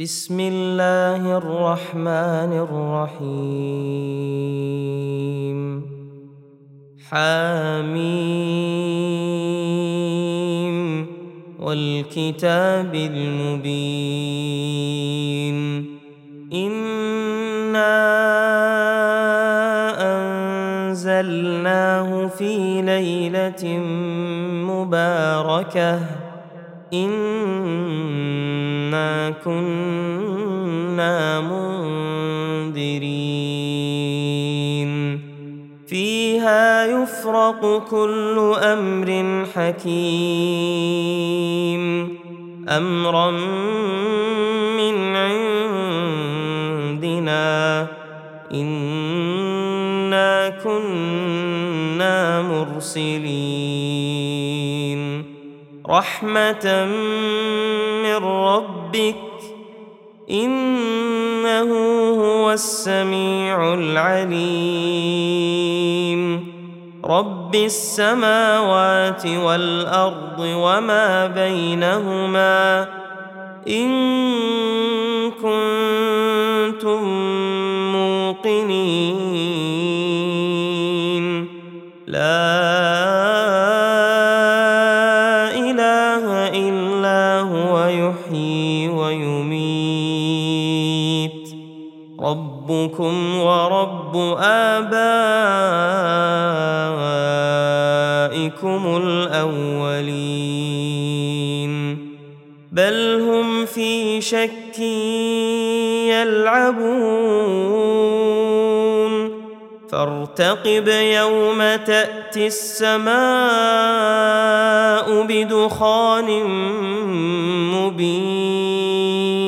بسم الله الرحمن الرحيم حاميم والكتاب المبين انا انزلناه في ليله مباركه انا كنا منذرين فيها يفرق كل أمر حكيم امرا من عندنا انا كنا مرسلين رحمة من ربك إنه هو السميع العليم. رب السماوات والأرض وما بينهما إن كنتم ربكم ورب آبائكم الأولين. بل هم في شك يلعبون. فارتقب يوم تأتي السماء بدخان مبين.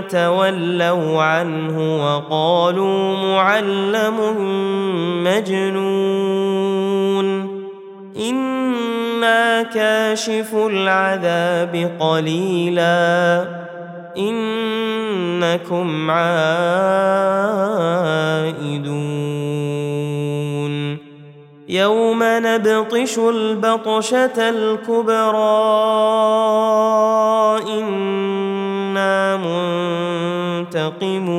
ثم تولوا عنه وقالوا معلم مجنون. إنا كاشف العذاب قليلاً. انكم عائدون. يوم نبطش البطشه الكبرى. أنا منتقمون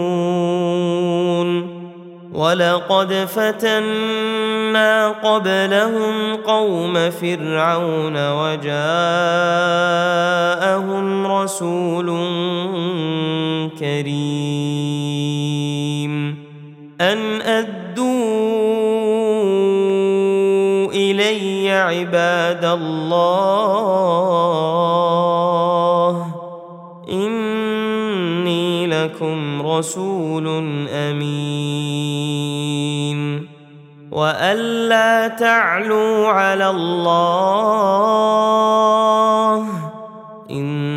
ولقد فتنا قبلهم قوم فرعون وجاءهم رسول كريم. أن أدوا إلي عباد الله رسول أمين. وألا تعلوا على الله. إني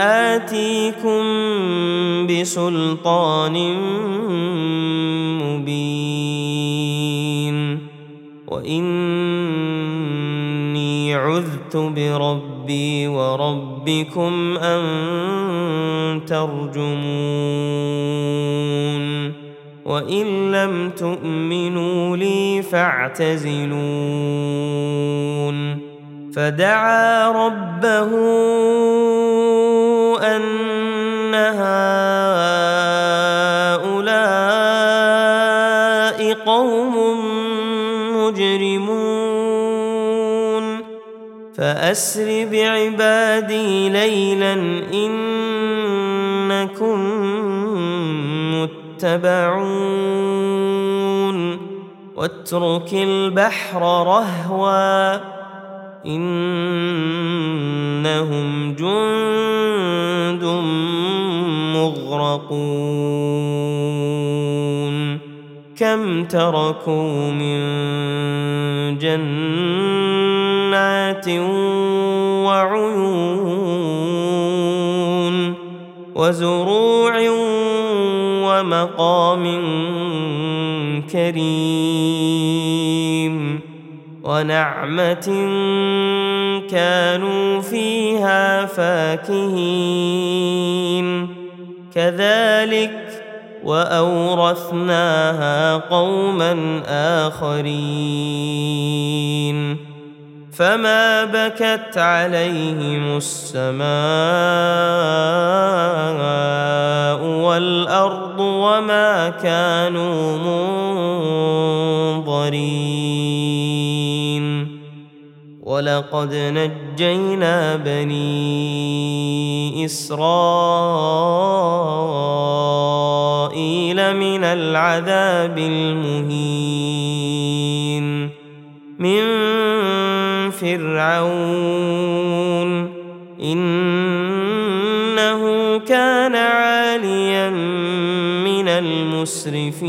آتيكم بسلطان مبين. وإني عذت بربي وربكم أن ترجمون وإن لم تؤمنوا لي فاعتزلون فدعا ربه أن هؤلاء فأسر بعبادي ليلا إنكم متبعون واترك البحر رهوا إنهم جند مغرقون كم تركوا من جنات وعيون وزروع ومقام كريم ونعمة كانوا فيها فاكهين. كذلك وأورثناها قوما آخرين. فما بكت عليهم السماء والأرض وما كانوا منظرين. ولقد نجينا بني إسرائيل من العذاب المهين. من فرعون. إنه كان عاليا من المسرفين.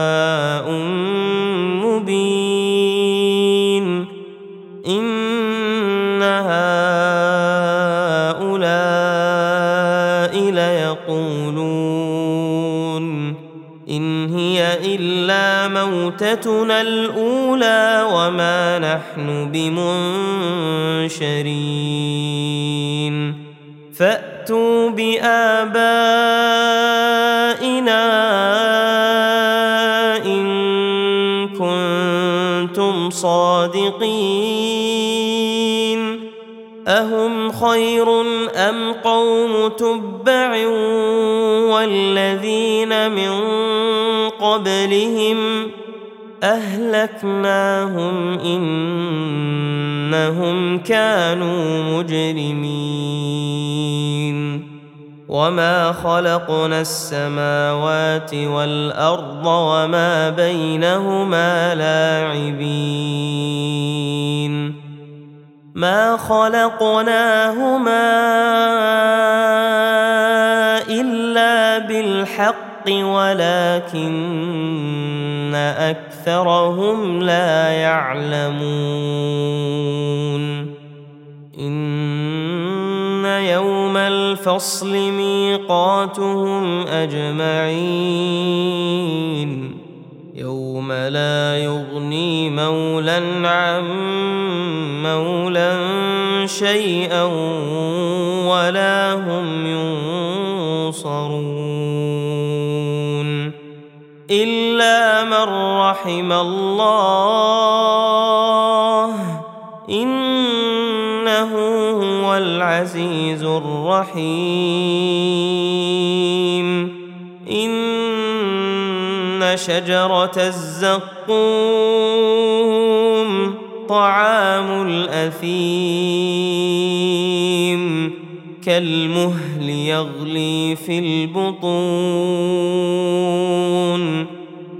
موتتنا الأولى وما نحن بمنشرين. فأتوا بآبائنا إن كنتم صادقين. أهم خير أم قوم تبع والذين من قبلهم أهلكناهم إنهم كانوا مجرمين. وما خلقنا السماوات والأرض وما بينهما لاعبين. ما خلقناهما إلا بالحق ولكن اكثرهم لا يعلمون ان يوم الفصل ميقاتهم اجمعين يوم لا يغني مولى عن مولى شيئا ولا رحم الله. إنه هو العزيز الرحيم. إن شجرة الزقوم طعام الأثيم. كالمهل يغلي في البطون.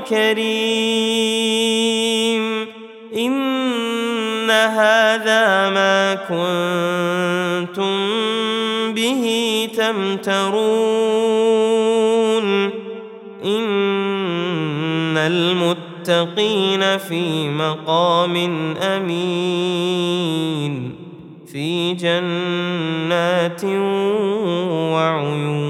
الكريم. إن هذا ما كنتم به تمترون. إن المتقين في مقام أمين. في جنات وعيون.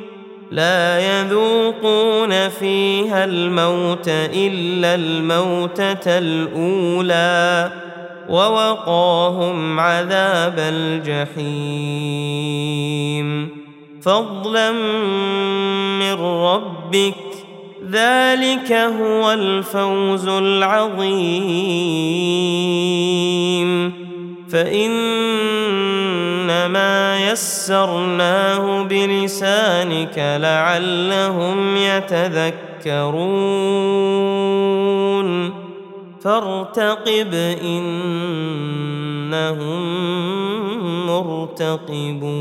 لا يذوقون فيها الموت إلا الموتة الأولى ووقاهم عذاب الجحيم. فضلا من ربك ذلك هو الفوز العظيم. فانما يسرناه بلسانك لعلهم يتذكرون. فارتقب إنهم مرتقبون.